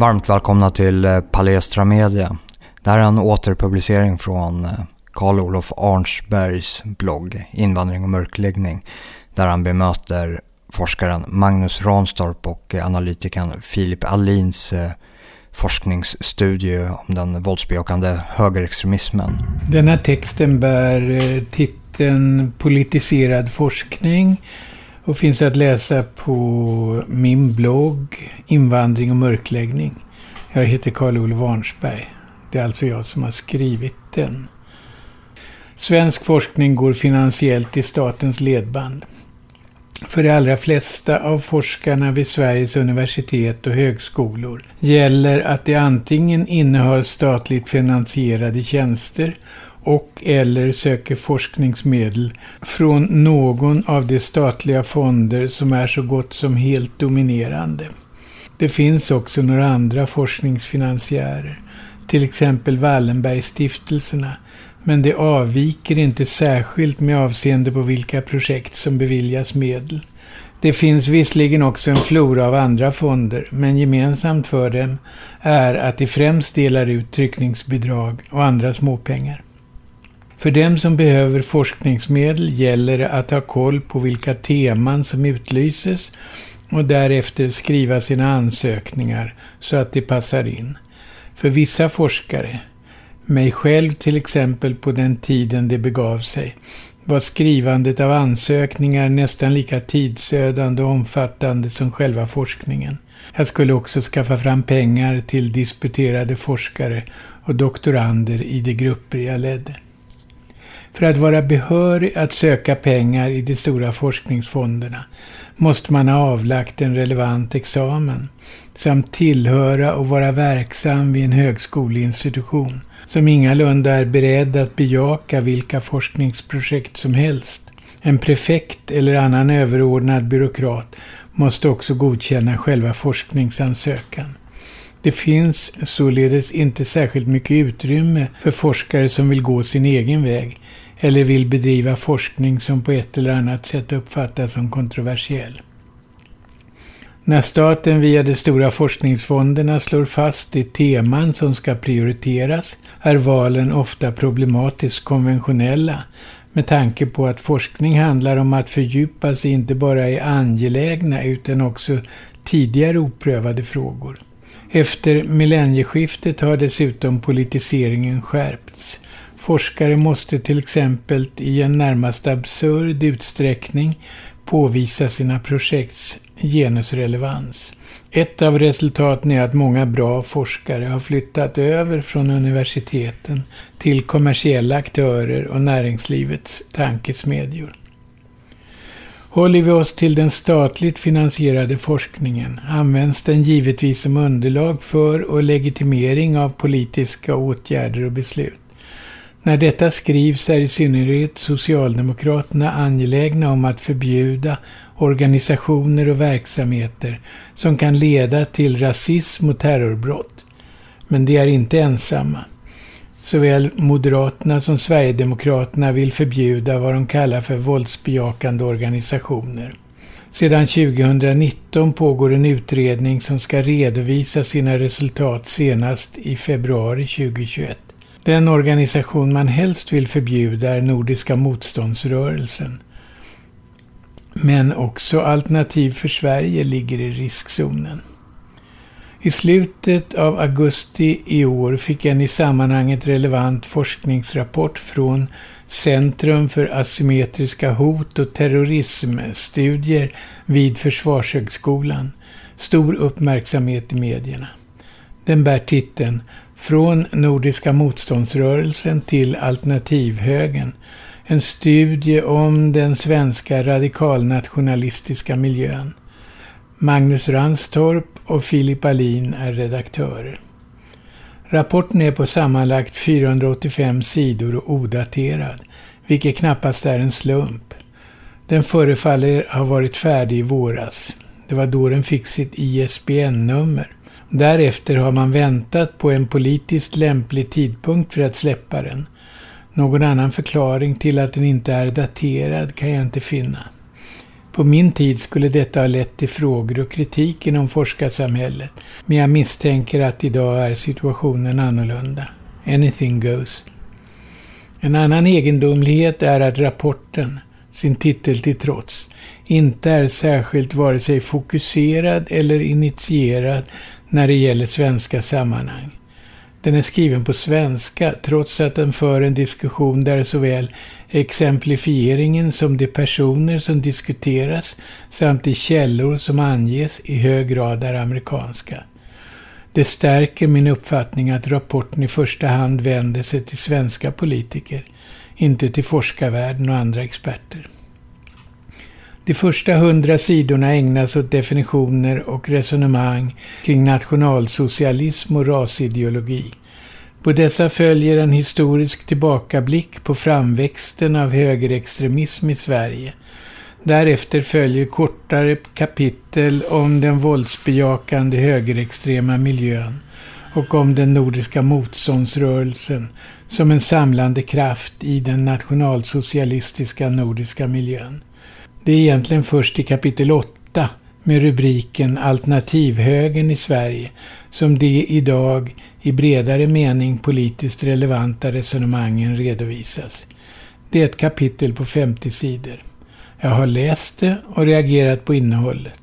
Varmt välkomna till eh, Palestra Media. Det här är en återpublicering från eh, Karl-Olof Arnsbergs blogg Invandring och mörkläggning där han bemöter forskaren Magnus Ranstorp och eh, analytikern Filip Alins eh, forskningsstudie om den våldsbejakande högerextremismen. Den här texten bär titeln Politiserad forskning och finns att läsa på min blogg Invandring och mörkläggning. Jag heter Karl-Olof Warnsberg. Det är alltså jag som har skrivit den. Svensk forskning går finansiellt i statens ledband. För de allra flesta av forskarna vid Sveriges universitet och högskolor gäller att de antingen innehar statligt finansierade tjänster och eller söker forskningsmedel från någon av de statliga fonder som är så gott som helt dominerande. Det finns också några andra forskningsfinansiärer, till exempel Wallenbergstiftelserna, men det avviker inte särskilt med avseende på vilka projekt som beviljas medel. Det finns visserligen också en flora av andra fonder, men gemensamt för dem är att de främst delar ut tryckningsbidrag och andra småpengar. För dem som behöver forskningsmedel gäller det att ha koll på vilka teman som utlyses och därefter skriva sina ansökningar så att de passar in. För vissa forskare, mig själv till exempel på den tiden det begav sig, var skrivandet av ansökningar nästan lika tidsödande och omfattande som själva forskningen. Jag skulle också skaffa fram pengar till disputerade forskare och doktorander i de grupper jag ledde. För att vara behörig att söka pengar i de stora forskningsfonderna måste man ha avlagt en relevant examen samt tillhöra och vara verksam vid en högskoleinstitution som ingalunda är beredd att bejaka vilka forskningsprojekt som helst. En prefekt eller annan överordnad byråkrat måste också godkänna själva forskningsansökan. Det finns således inte särskilt mycket utrymme för forskare som vill gå sin egen väg eller vill bedriva forskning som på ett eller annat sätt uppfattas som kontroversiell. När staten via de stora forskningsfonderna slår fast de teman som ska prioriteras är valen ofta problematiskt konventionella med tanke på att forskning handlar om att fördjupa sig inte bara i angelägna utan också tidigare oprövade frågor. Efter millennieskiftet har dessutom politiseringen skärpts. Forskare måste till exempel i en närmast absurd utsträckning påvisa sina projekts genusrelevans. Ett av resultaten är att många bra forskare har flyttat över från universiteten till kommersiella aktörer och näringslivets tankesmedjor. Håller vi oss till den statligt finansierade forskningen används den givetvis som underlag för och legitimering av politiska åtgärder och beslut. När detta skrivs är i synnerhet Socialdemokraterna angelägna om att förbjuda organisationer och verksamheter som kan leda till rasism och terrorbrott. Men de är inte ensamma. Såväl Moderaterna som Sverigedemokraterna vill förbjuda vad de kallar för våldsbejakande organisationer. Sedan 2019 pågår en utredning som ska redovisa sina resultat senast i februari 2021. Den organisation man helst vill förbjuda är Nordiska motståndsrörelsen. Men också Alternativ för Sverige ligger i riskzonen. I slutet av augusti i år fick en i sammanhanget relevant forskningsrapport från Centrum för asymmetriska hot och terrorismstudier vid Försvarshögskolan stor uppmärksamhet i medierna. Den bär titeln från Nordiska motståndsrörelsen till alternativhögen. En studie om den svenska radikalnationalistiska miljön. Magnus Ranstorp och Filip Alin är redaktörer. Rapporten är på sammanlagt 485 sidor och odaterad, vilket knappast är en slump. Den förefaller ha varit färdig i våras. Det var då den fick sitt ISBN-nummer. Därefter har man väntat på en politiskt lämplig tidpunkt för att släppa den. Någon annan förklaring till att den inte är daterad kan jag inte finna. På min tid skulle detta ha lett till frågor och kritik inom forskarsamhället, men jag misstänker att idag är situationen annorlunda. Anything goes. En annan egendomlighet är att rapporten, sin titel till trots, inte är särskilt vare sig fokuserad eller initierad när det gäller svenska sammanhang. Den är skriven på svenska trots att den för en diskussion där såväl exemplifieringen som de personer som diskuteras samt de källor som anges i hög grad är amerikanska. Det stärker min uppfattning att rapporten i första hand vänder sig till svenska politiker, inte till forskarvärlden och andra experter. De första hundra sidorna ägnas åt definitioner och resonemang kring nationalsocialism och rasideologi. På dessa följer en historisk tillbakablick på framväxten av högerextremism i Sverige. Därefter följer kortare kapitel om den våldsbejakande högerextrema miljön och om den nordiska motståndsrörelsen som en samlande kraft i den nationalsocialistiska nordiska miljön. Det är egentligen först i kapitel 8 med rubriken Alternativhögern i Sverige som de idag i bredare mening politiskt relevanta resonemangen redovisas. Det är ett kapitel på 50 sidor. Jag har läst det och reagerat på innehållet.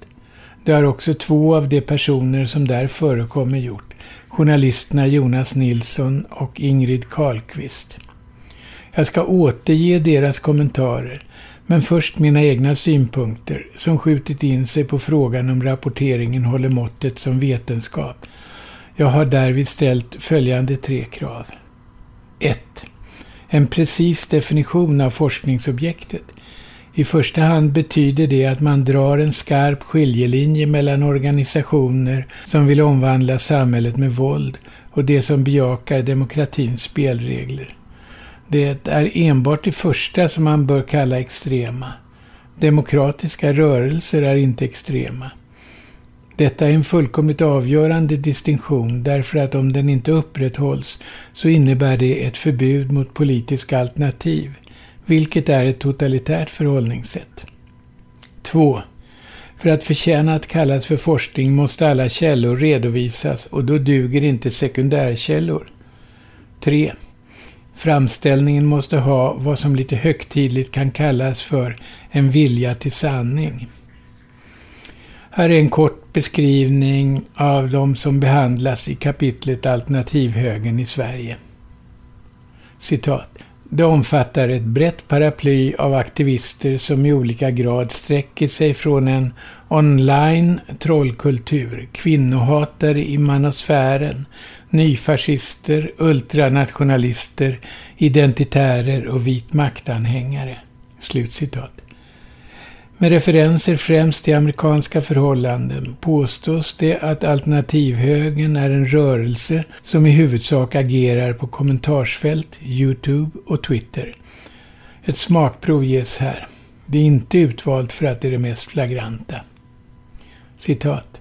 Det har också två av de personer som där förekommer gjort, journalisterna Jonas Nilsson och Ingrid Karlqvist. Jag ska återge deras kommentarer, men först mina egna synpunkter som skjutit in sig på frågan om rapporteringen håller måttet som vetenskap. Jag har därvid ställt följande tre krav. 1. En precis definition av forskningsobjektet. I första hand betyder det att man drar en skarp skiljelinje mellan organisationer som vill omvandla samhället med våld och de som bejakar demokratins spelregler. Det är enbart det första som man bör kalla extrema. Demokratiska rörelser är inte extrema. Detta är en fullkomligt avgörande distinktion därför att om den inte upprätthålls så innebär det ett förbud mot politiska alternativ, vilket är ett totalitärt förhållningssätt. 2. För att förtjäna att kallas för forskning måste alla källor redovisas och då duger inte sekundärkällor. 3. Framställningen måste ha vad som lite högtidligt kan kallas för en vilja till sanning. Här är en kort beskrivning av de som behandlas i kapitlet Alternativhögern i Sverige. Citat. Det omfattar ett brett paraply av aktivister som i olika grad sträcker sig från en online trollkultur, kvinnohatare i manosfären, nyfascister, ultranationalister, identitärer och vit maktanhängare. Slutcitat. Med referenser främst till amerikanska förhållanden påstås det att alternativhögern är en rörelse som i huvudsak agerar på kommentarsfält, Youtube och Twitter. Ett smakprov ges här. Det är inte utvalt för att det är det mest flagranta. Citat.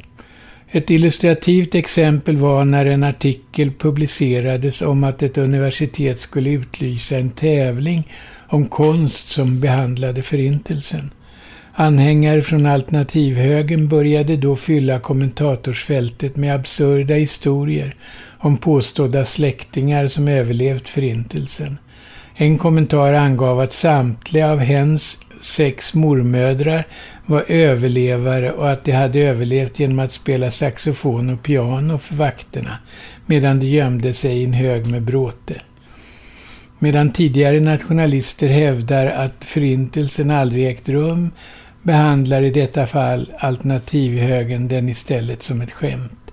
Ett illustrativt exempel var när en artikel publicerades om att ett universitet skulle utlysa en tävling om konst som behandlade Förintelsen. Anhängare från alternativhögern började då fylla kommentatorsfältet med absurda historier om påstådda släktingar som överlevt Förintelsen. En kommentar angav att samtliga av hens sex mormödrar var överlevare och att de hade överlevt genom att spela saxofon och piano för vakterna medan de gömde sig i en hög med bråte. Medan tidigare nationalister hävdar att förintelsen aldrig ägt rum behandlar i detta fall alternativhögern den istället som ett skämt.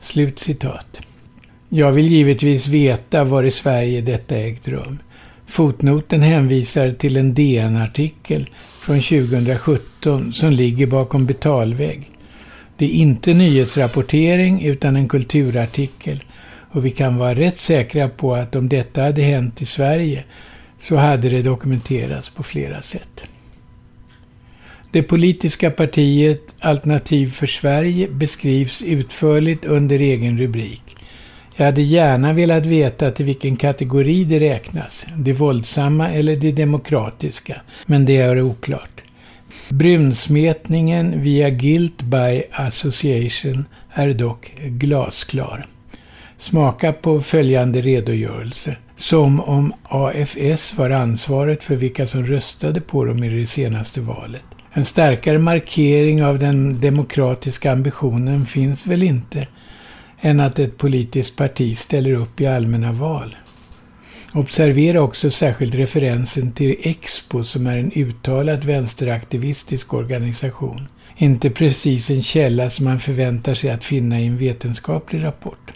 Slut citat. Jag vill givetvis veta var i Sverige detta ägt rum. Fotnoten hänvisar till en DN-artikel från 2017 som ligger bakom betalvägg. Det är inte nyhetsrapportering utan en kulturartikel och vi kan vara rätt säkra på att om detta hade hänt i Sverige så hade det dokumenterats på flera sätt. Det politiska partiet Alternativ för Sverige beskrivs utförligt under egen rubrik. Jag hade gärna velat veta till vilken kategori det räknas, det våldsamma eller det demokratiska, men det är oklart. Brunsmetningen via guilt by association är dock glasklar. Smaka på följande redogörelse. Som om AFS var ansvaret för vilka som röstade på dem i det senaste valet. En starkare markering av den demokratiska ambitionen finns väl inte än att ett politiskt parti ställer upp i allmänna val. Observera också särskilt referensen till Expo som är en uttalat vänsteraktivistisk organisation. Inte precis en källa som man förväntar sig att finna i en vetenskaplig rapport.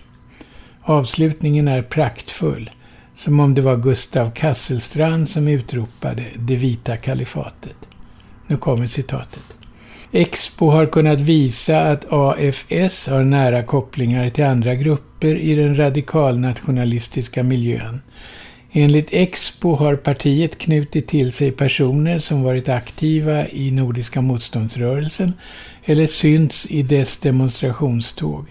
Avslutningen är praktfull, som om det var Gustav Kasselstrand som utropade det vita kalifatet. Nu kommer citatet. Expo har kunnat visa att AFS har nära kopplingar till andra grupper i den radikalnationalistiska miljön. Enligt Expo har partiet knutit till sig personer som varit aktiva i Nordiska motståndsrörelsen eller synts i dess demonstrationståg.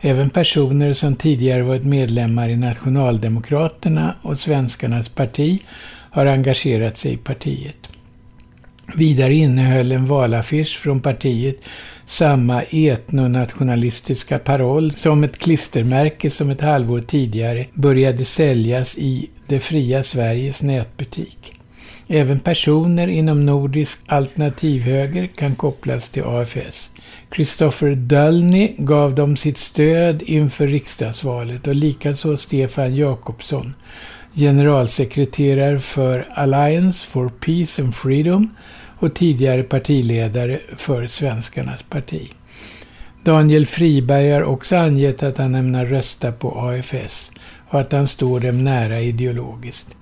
Även personer som tidigare varit medlemmar i Nationaldemokraterna och Svenskarnas parti har engagerat sig i partiet. Vidare innehöll en valaffisch från partiet samma etnonationalistiska paroll som ett klistermärke som ett halvår tidigare började säljas i Det fria Sveriges nätbutik. Även personer inom nordisk alternativhöger kan kopplas till AFS. Christopher Dölny gav dem sitt stöd inför riksdagsvalet och likaså Stefan Jakobsson, generalsekreterare för Alliance for Peace and Freedom och tidigare partiledare för Svenskarnas parti. Daniel Friberg har också angett att han ämnar rösta på AFS och att han står dem nära ideologiskt.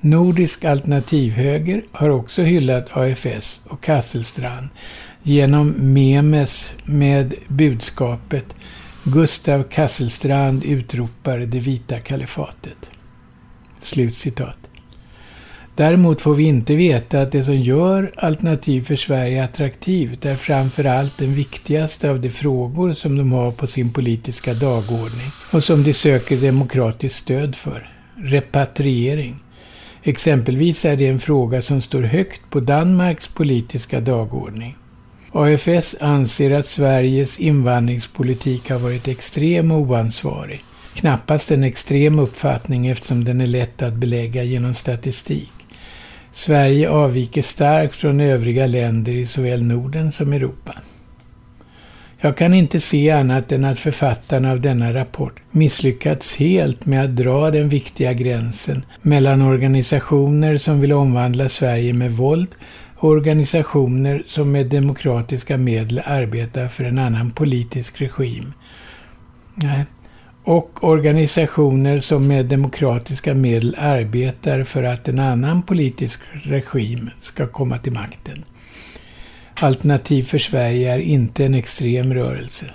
Nordisk alternativhöger har också hyllat AFS och Kasselstrand genom memes med budskapet Gustav Kasselstrand utropar det vita kalifatet. Slutcitat. Däremot får vi inte veta att det som gör Alternativ för Sverige attraktivt är framförallt den viktigaste av de frågor som de har på sin politiska dagordning och som de söker demokratiskt stöd för. Repatriering. Exempelvis är det en fråga som står högt på Danmarks politiska dagordning. AFS anser att Sveriges invandringspolitik har varit extrem och oansvarig. Knappast en extrem uppfattning eftersom den är lätt att belägga genom statistik. Sverige avviker starkt från övriga länder i såväl Norden som Europa. Jag kan inte se annat än att författarna av denna rapport misslyckats helt med att dra den viktiga gränsen mellan organisationer som vill omvandla Sverige med våld och organisationer som med demokratiska medel arbetar för en annan politisk regim. Nej, och organisationer som med demokratiska medel arbetar för att en annan politisk regim ska komma till makten. Alternativ för Sverige är inte en extrem rörelse.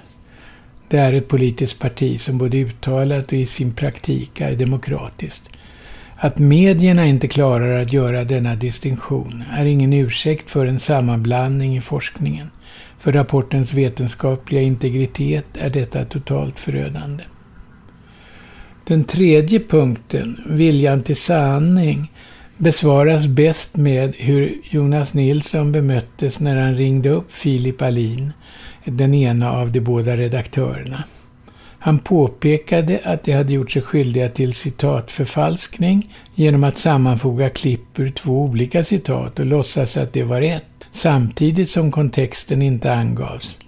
Det är ett politiskt parti som både uttalat och i sin praktik är demokratiskt. Att medierna inte klarar att göra denna distinktion är ingen ursäkt för en sammanblandning i forskningen. För rapportens vetenskapliga integritet är detta totalt förödande. Den tredje punkten, viljan till sanning, besvaras bäst med hur Jonas Nilsson bemöttes när han ringde upp Filip Alin, den ena av de båda redaktörerna. Han påpekade att de hade gjort sig skyldiga till citatförfalskning genom att sammanfoga klipp ur två olika citat och låtsas att det var ett, samtidigt som kontexten inte angavs.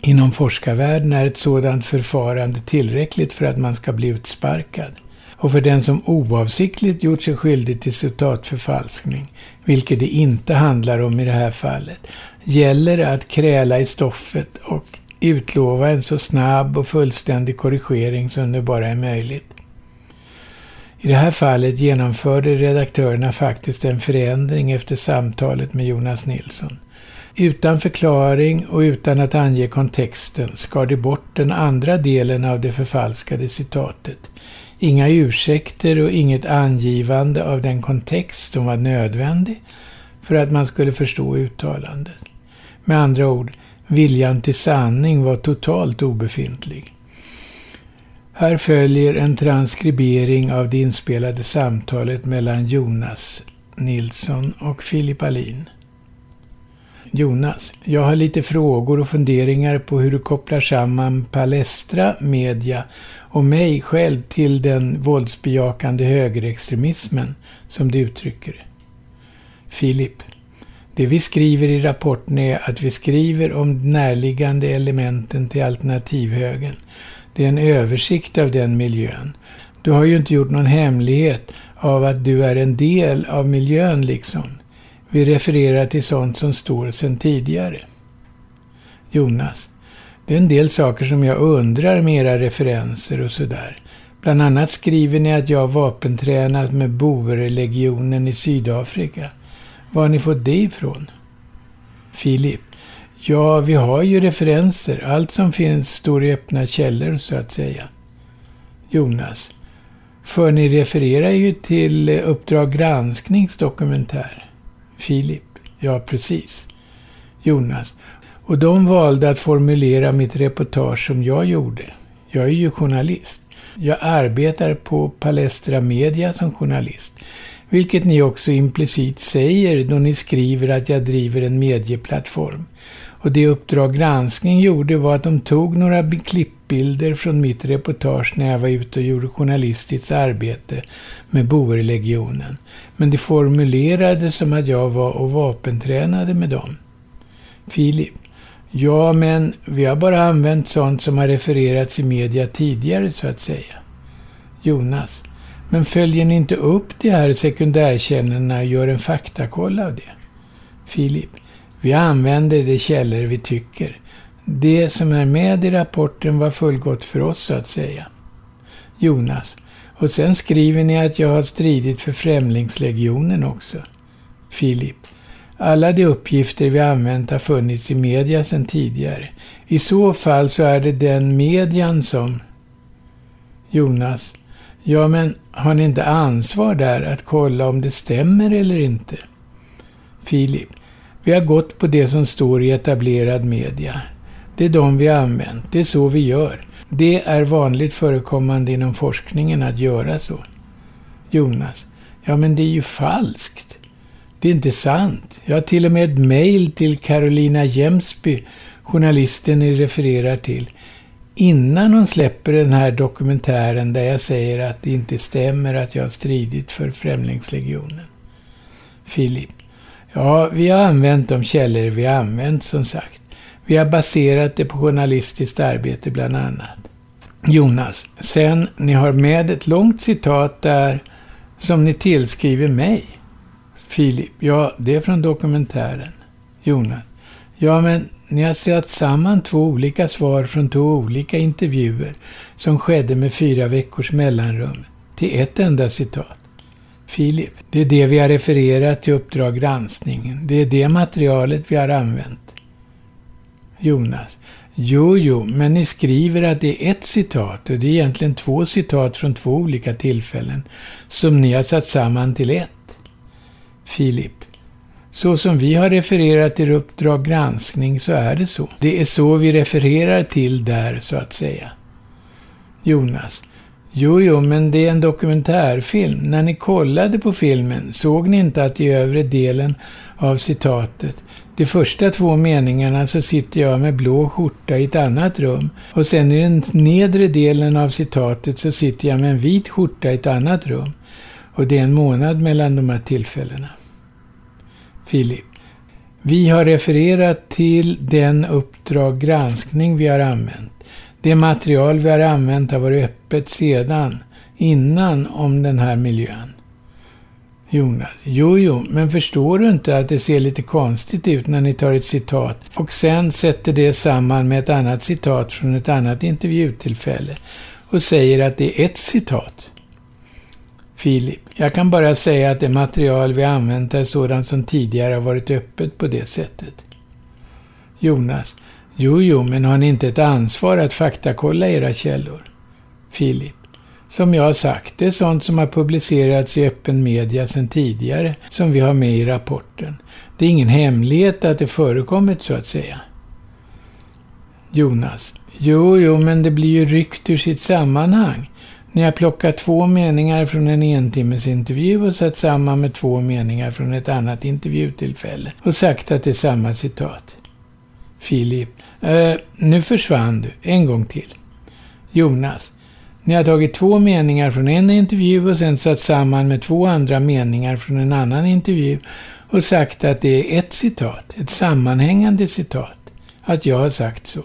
Inom forskarvärlden är ett sådant förfarande tillräckligt för att man ska bli utsparkad. Och för den som oavsiktligt gjort sig skyldig till citatförfalskning, vilket det inte handlar om i det här fallet, gäller det att kräla i stoffet och utlova en så snabb och fullständig korrigering som det bara är möjligt. I det här fallet genomförde redaktörerna faktiskt en förändring efter samtalet med Jonas Nilsson. Utan förklaring och utan att ange kontexten skar de bort den andra delen av det förfalskade citatet. Inga ursäkter och inget angivande av den kontext som var nödvändig för att man skulle förstå uttalandet. Med andra ord, viljan till sanning var totalt obefintlig. Här följer en transkribering av det inspelade samtalet mellan Jonas Nilsson och Filip Alin. Jonas, jag har lite frågor och funderingar på hur du kopplar samman Palestra, media och mig själv till den våldsbejakande högerextremismen, som du uttrycker det. Filip, det vi skriver i rapporten är att vi skriver om närliggande elementen till alternativhögern. Det är en översikt av den miljön. Du har ju inte gjort någon hemlighet av att du är en del av miljön liksom. Vi refererar till sånt som står sedan tidigare. Jonas. Det är en del saker som jag undrar med era referenser och sådär. Bland annat skriver ni att jag har vapentränat med boerlegionen i Sydafrika. Var har ni fått det ifrån? Filip. Ja, vi har ju referenser. Allt som finns står i öppna källor, så att säga. Jonas. För ni refererar ju till Uppdrag gransknings dokumentär. Filip. Ja, precis. Jonas. Och de valde att formulera mitt reportage som jag gjorde. Jag är ju journalist. Jag arbetar på Palestra Media som journalist. Vilket ni också implicit säger då ni skriver att jag driver en medieplattform. Och det Uppdrag granskning gjorde var att de tog några klippbilder från mitt reportage när jag var ute och gjorde journalistiskt arbete med Boerlegionen. Men det formulerades som att jag var och vapentränade med dem. Filip. Ja, men vi har bara använt sånt som har refererats i media tidigare, så att säga. Jonas. Men följer ni inte upp de här sekundärkällorna och gör en faktakoll av det? Filip. Vi använder de källor vi tycker. Det som är med i rapporten var fullgott för oss, så att säga. Jonas. Och sen skriver ni att jag har stridit för Främlingslegionen också. Filip. Alla de uppgifter vi använt har funnits i media sedan tidigare. I så fall så är det den median som... Jonas. Ja, men har ni inte ansvar där att kolla om det stämmer eller inte? Filip. Vi har gått på det som står i etablerad media. Det är de vi har använt. Det är så vi gör. Det är vanligt förekommande inom forskningen att göra så. Jonas. Ja, men det är ju falskt. Det är inte sant. Jag har till och med ett mejl till Carolina Jemsby, journalisten ni refererar till, innan hon släpper den här dokumentären där jag säger att det inte stämmer att jag har stridit för Främlingslegionen. Filip. Ja, vi har använt de källor vi har använt som sagt. Vi har baserat det på journalistiskt arbete bland annat. Jonas, sen ni har med ett långt citat där som ni tillskriver mig. Filip, ja, det är från dokumentären. Jonas, ja men ni har satt samman två olika svar från två olika intervjuer som skedde med fyra veckors mellanrum till ett enda citat. Filip, det är det vi har refererat till Uppdrag granskning. Det är det materialet vi har använt. Jonas, jo, jo, men ni skriver att det är ett citat och det är egentligen två citat från två olika tillfällen som ni har satt samman till ett. Filip, så som vi har refererat till Uppdrag granskning så är det så. Det är så vi refererar till där, så att säga. Jonas. Jo, jo, men det är en dokumentärfilm. När ni kollade på filmen såg ni inte att i övre delen av citatet, de första två meningarna så sitter jag med blå skjorta i ett annat rum och sen i den nedre delen av citatet så sitter jag med en vit skjorta i ett annat rum. Och det är en månad mellan de här tillfällena. Filip. Vi har refererat till den Uppdrag granskning vi har använt. Det material vi har använt har varit öppet sedan, innan, om den här miljön. Jonas. Jo, jo, men förstår du inte att det ser lite konstigt ut när ni tar ett citat och sen sätter det samman med ett annat citat från ett annat intervjutillfälle och säger att det är ett citat? Filip. Jag kan bara säga att det material vi använt är sådant som tidigare har varit öppet på det sättet. Jonas. Jo, jo, men har ni inte ett ansvar att faktakolla era källor? Filip. Som jag har sagt, det är sånt som har publicerats i öppen media sedan tidigare, som vi har med i rapporten. Det är ingen hemlighet att det förekommit, så att säga. Jonas. Jo, jo, men det blir ju ryckt ur sitt sammanhang. Ni har plockat två meningar från en entimmesintervju och satt samman med två meningar från ett annat intervjutillfälle och sagt att det är samma citat. Filip. Eh, nu försvann du. En gång till. Jonas. Ni har tagit två meningar från en intervju och sen satt samman med två andra meningar från en annan intervju och sagt att det är ett citat, ett sammanhängande citat. Att jag har sagt så.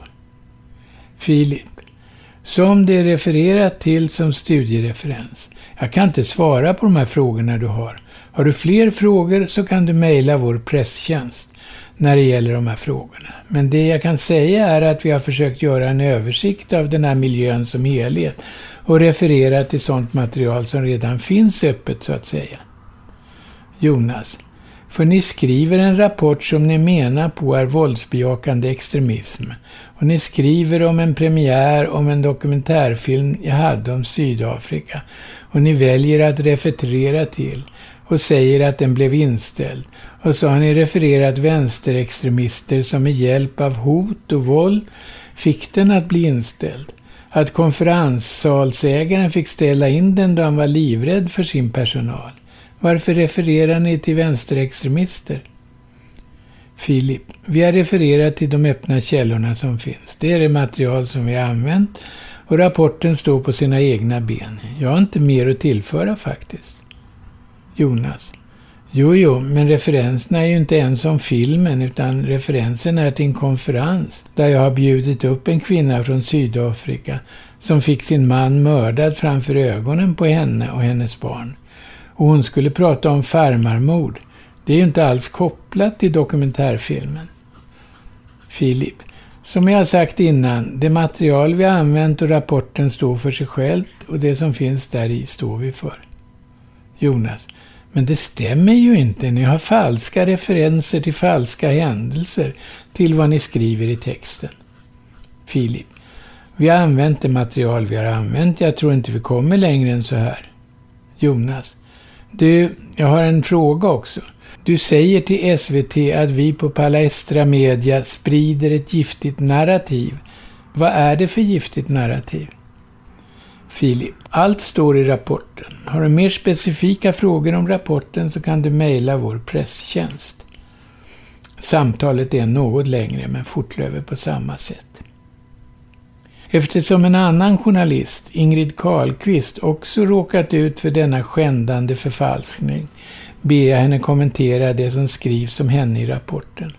Filip. Som det är refererat till som studiereferens. Jag kan inte svara på de här frågorna du har. Har du fler frågor så kan du mejla vår presstjänst när det gäller de här frågorna. Men det jag kan säga är att vi har försökt göra en översikt av den här miljön som helhet och referera till sådant material som redan finns öppet så att säga. Jonas. För ni skriver en rapport som ni menar på är våldsbejakande extremism. Och ni skriver om en premiär om en dokumentärfilm jag hade om Sydafrika. Och ni väljer att referera till och säger att den blev inställd. Och så har ni refererat vänsterextremister som med hjälp av hot och våld fick den att bli inställd. Att konferenssalsägaren fick ställa in den då han var livrädd för sin personal. Varför refererar ni till vänsterextremister? Filip, vi har refererat till de öppna källorna som finns. Det är det material som vi har använt och rapporten står på sina egna ben. Jag har inte mer att tillföra faktiskt. Jonas. Jo, jo, men referenserna är ju inte ens om filmen utan referensen är till en konferens där jag har bjudit upp en kvinna från Sydafrika som fick sin man mördad framför ögonen på henne och hennes barn. Och hon skulle prata om farmarmord. Det är ju inte alls kopplat till dokumentärfilmen. Filip. Som jag sagt innan, det material vi använt och rapporten står för sig självt och det som finns där i står vi för. Jonas. Men det stämmer ju inte. Ni har falska referenser till falska händelser till vad ni skriver i texten. Filip. Vi har använt det material vi har använt. Jag tror inte vi kommer längre än så här. Jonas. Du, jag har en fråga också. Du säger till SVT att vi på Palestra Media sprider ett giftigt narrativ. Vad är det för giftigt narrativ? Filip. Allt står i rapporten. Har du mer specifika frågor om rapporten så kan du mejla vår presstjänst. Samtalet är något längre men fortlöper på samma sätt. Eftersom en annan journalist, Ingrid Karlqvist, också råkat ut för denna skändande förfalskning ber jag henne kommentera det som skrivs om henne i rapporten.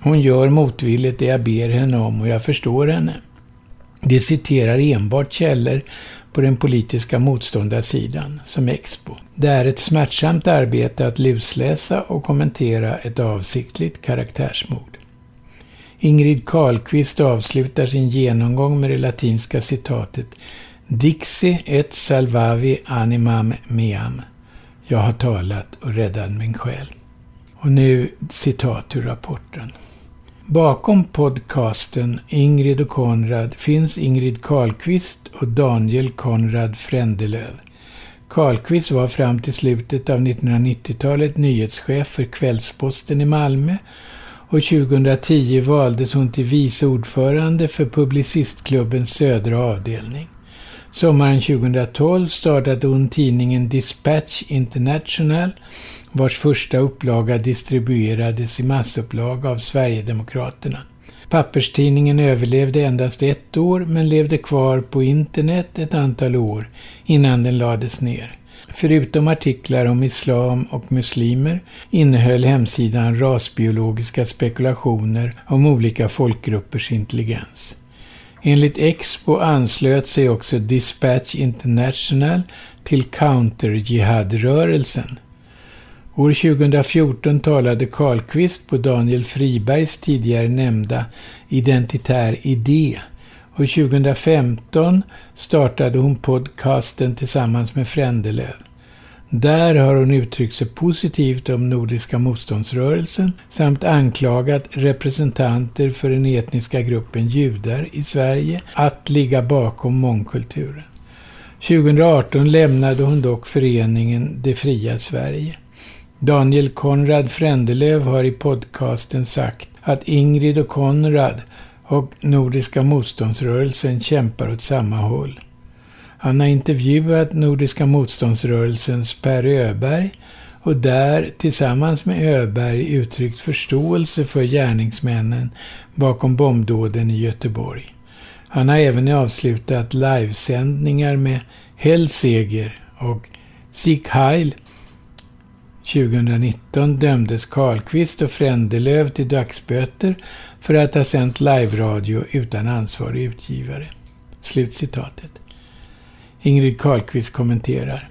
Hon gör motvilligt det jag ber henne om och jag förstår henne. Det citerar enbart källor på den politiska motståndarsidan, som Expo. Det är ett smärtsamt arbete att lusläsa och kommentera ett avsiktligt karaktärsmord. Ingrid Karlqvist avslutar sin genomgång med det latinska citatet Dixi et salvavi animam meam. Jag har talat och räddat min själ. Och nu citat ur rapporten. Bakom podcasten Ingrid och Konrad finns Ingrid Karlqvist och Daniel Konrad Frändelöv. Karlqvist var fram till slutet av 1990-talet nyhetschef för Kvällsposten i Malmö och 2010 valdes hon till vice ordförande för Publicistklubbens södra avdelning. Sommaren 2012 startade hon tidningen Dispatch International vars första upplaga distribuerades i massupplaga av Sverigedemokraterna. Papperstidningen överlevde endast ett år men levde kvar på internet ett antal år innan den lades ner. Förutom artiklar om islam och muslimer innehöll hemsidan rasbiologiska spekulationer om olika folkgruppers intelligens. Enligt Expo anslöt sig också Dispatch International till Counter-Jihad-rörelsen. År 2014 talade Karlqvist på Daniel Fribergs tidigare nämnda Identitär idé och 2015 startade hon podcasten tillsammans med Frändelöv. Där har hon uttryckt sig positivt om Nordiska motståndsrörelsen samt anklagat representanter för den etniska gruppen judar i Sverige att ligga bakom mångkulturen. 2018 lämnade hon dock föreningen Det fria Sverige. Daniel Konrad Frändelöv har i podcasten sagt att Ingrid och Konrad och Nordiska motståndsrörelsen kämpar åt samma håll. Han har intervjuat Nordiska motståndsrörelsens Per Öberg och där tillsammans med Öberg uttryckt förståelse för gärningsmännen bakom bombdåden i Göteborg. Han har även avslutat livesändningar med Hellseger och Sieg Heil 2019 dömdes Karlqvist och Frändelöv till dagsböter för att ha sänt live-radio utan ansvarig utgivare. Slutcitatet. Ingrid Karlqvist kommenterar.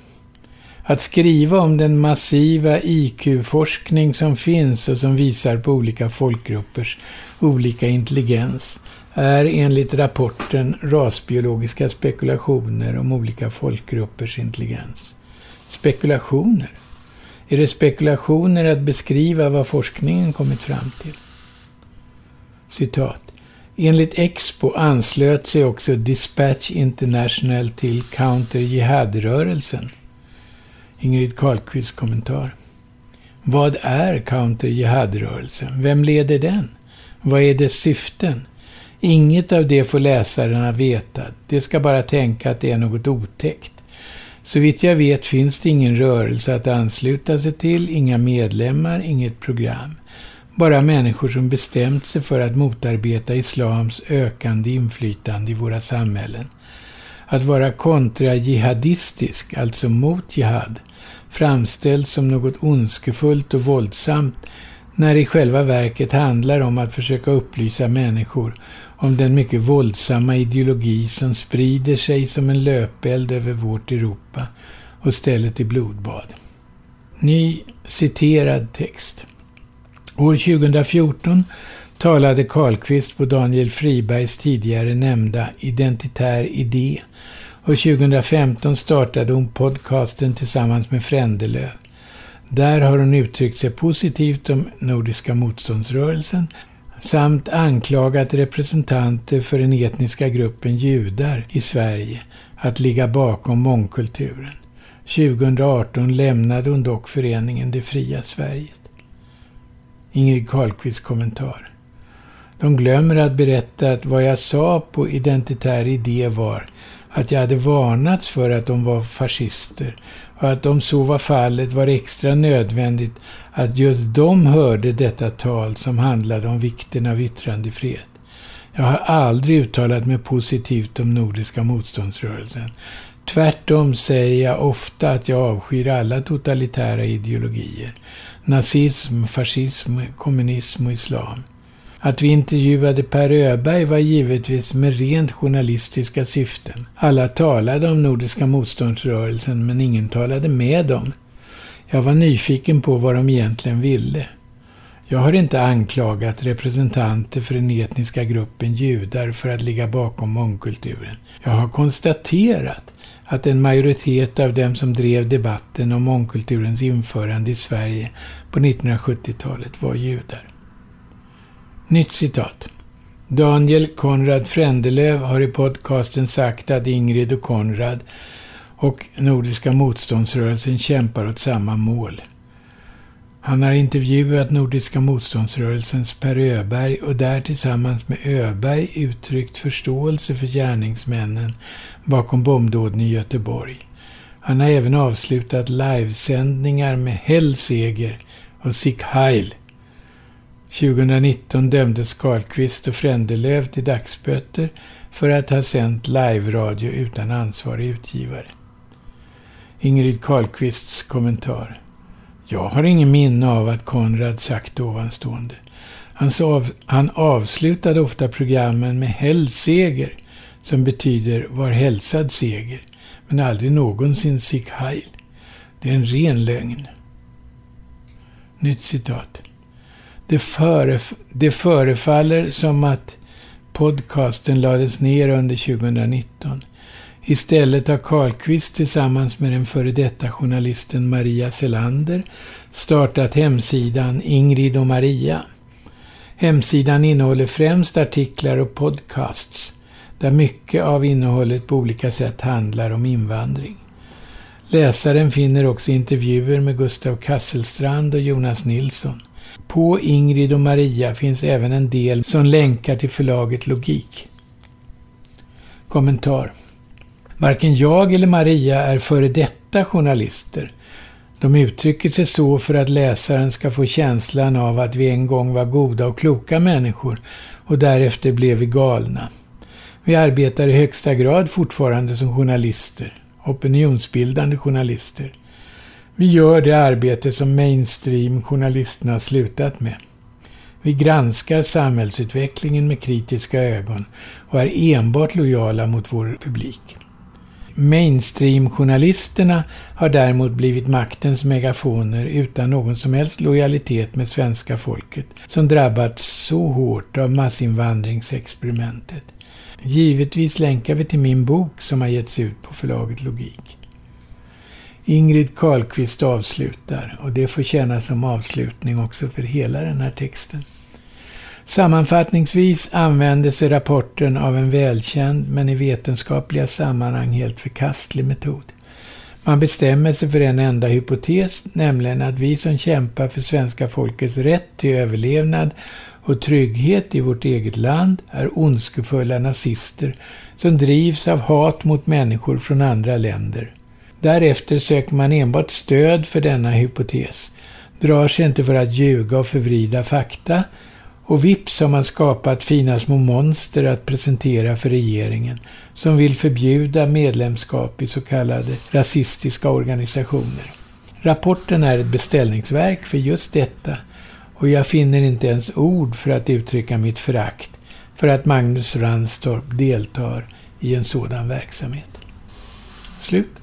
Att skriva om den massiva IQ-forskning som finns och som visar på olika folkgruppers olika intelligens är enligt rapporten rasbiologiska spekulationer om olika folkgruppers intelligens. Spekulationer? Är det spekulationer att beskriva vad forskningen kommit fram till? Citat. Enligt Expo anslöt sig också Dispatch International till Counter Jihad-rörelsen. Ingrid Karlqvists kommentar. Vad är Counter Jihad-rörelsen? Vem leder den? Vad är dess syften? Inget av det får läsarna veta. De ska bara tänka att det är något otäckt. Så vitt jag vet finns det ingen rörelse att ansluta sig till, inga medlemmar, inget program. Bara människor som bestämt sig för att motarbeta islams ökande inflytande i våra samhällen. Att vara kontra-jihadistisk, alltså mot jihad, framställs som något ondskefullt och våldsamt när det i själva verket handlar om att försöka upplysa människor om den mycket våldsamma ideologi som sprider sig som en löpeld över vårt Europa och ställer till blodbad. Ny citerad text. År 2014 talade Karlqvist på Daniel Fribergs tidigare nämnda Identitär idé och 2015 startade hon podcasten tillsammans med Frändelöv. Där har hon uttryckt sig positivt om Nordiska motståndsrörelsen samt anklagat representanter för den etniska gruppen judar i Sverige att ligga bakom mångkulturen. 2018 lämnade hon dock föreningen Det fria Sverige. Ingrid Carlqvists kommentar. De glömmer att berätta att vad jag sa på Identitär idé var att jag hade varnats för att de var fascister och att om så var fallet var det extra nödvändigt att just de hörde detta tal som handlade om vikten av yttrandefrihet. Jag har aldrig uttalat mig positivt om Nordiska motståndsrörelsen. Tvärtom säger jag ofta att jag avskyr alla totalitära ideologier. Nazism, fascism, kommunism och islam. Att vi intervjuade Per Öberg var givetvis med rent journalistiska syften. Alla talade om Nordiska motståndsrörelsen men ingen talade med dem. Jag var nyfiken på vad de egentligen ville. Jag har inte anklagat representanter för den etniska gruppen judar för att ligga bakom mångkulturen. Jag har konstaterat att en majoritet av dem som drev debatten om mångkulturens införande i Sverige på 1970-talet var judar. Nytt citat. Daniel Konrad Frändelöv har i podcasten sagt att Ingrid och Konrad och Nordiska motståndsrörelsen kämpar åt samma mål. Han har intervjuat Nordiska motståndsrörelsens Per Öberg och där tillsammans med Öberg uttryckt förståelse för gärningsmännen bakom bombdåden i Göteborg. Han har även avslutat livesändningar med Hellseger och Sieg Heil 2019 dömdes Karlqvist och Frändelöv till dagsböter för att ha sänt live-radio utan ansvarig utgivare. Ingrid Karlqvists kommentar. Jag har ingen minne av att Konrad sagt ovanstående. Han, av, han avslutade ofta programmen med hälseger, som betyder var hälsad seger, men aldrig någonsin Sieg Heil. Det är en ren lögn. Nytt citat. Det, föref det förefaller som att podcasten lades ner under 2019. Istället har Karlqvist tillsammans med den före detta journalisten Maria Selander startat hemsidan Ingrid och Maria. Hemsidan innehåller främst artiklar och podcasts där mycket av innehållet på olika sätt handlar om invandring. Läsaren finner också intervjuer med Gustav Kasselstrand och Jonas Nilsson. På Ingrid och Maria finns även en del som länkar till förlaget Logik. Kommentar. Varken jag eller Maria är före detta journalister. De uttrycker sig så för att läsaren ska få känslan av att vi en gång var goda och kloka människor och därefter blev vi galna. Vi arbetar i högsta grad fortfarande som journalister, opinionsbildande journalister. Vi gör det arbete som mainstream-journalisterna slutat med. Vi granskar samhällsutvecklingen med kritiska ögon och är enbart lojala mot vår publik. Mainstream-journalisterna har däremot blivit maktens megafoner utan någon som helst lojalitet med svenska folket som drabbats så hårt av massinvandringsexperimentet. Givetvis länkar vi till min bok som har getts ut på förlaget Logik. Ingrid Karlqvist avslutar och det får tjäna som avslutning också för hela den här texten. Sammanfattningsvis använder sig rapporten av en välkänd men i vetenskapliga sammanhang helt förkastlig metod. Man bestämmer sig för en enda hypotes, nämligen att vi som kämpar för svenska folkets rätt till överlevnad och trygghet i vårt eget land är ondskefulla nazister som drivs av hat mot människor från andra länder. Därefter söker man enbart stöd för denna hypotes, drar sig inte för att ljuga och förvrida fakta och vips har man skapat fina små monster att presentera för regeringen som vill förbjuda medlemskap i så kallade rasistiska organisationer. Rapporten är ett beställningsverk för just detta och jag finner inte ens ord för att uttrycka mitt förakt för att Magnus Ranstorp deltar i en sådan verksamhet. Slut.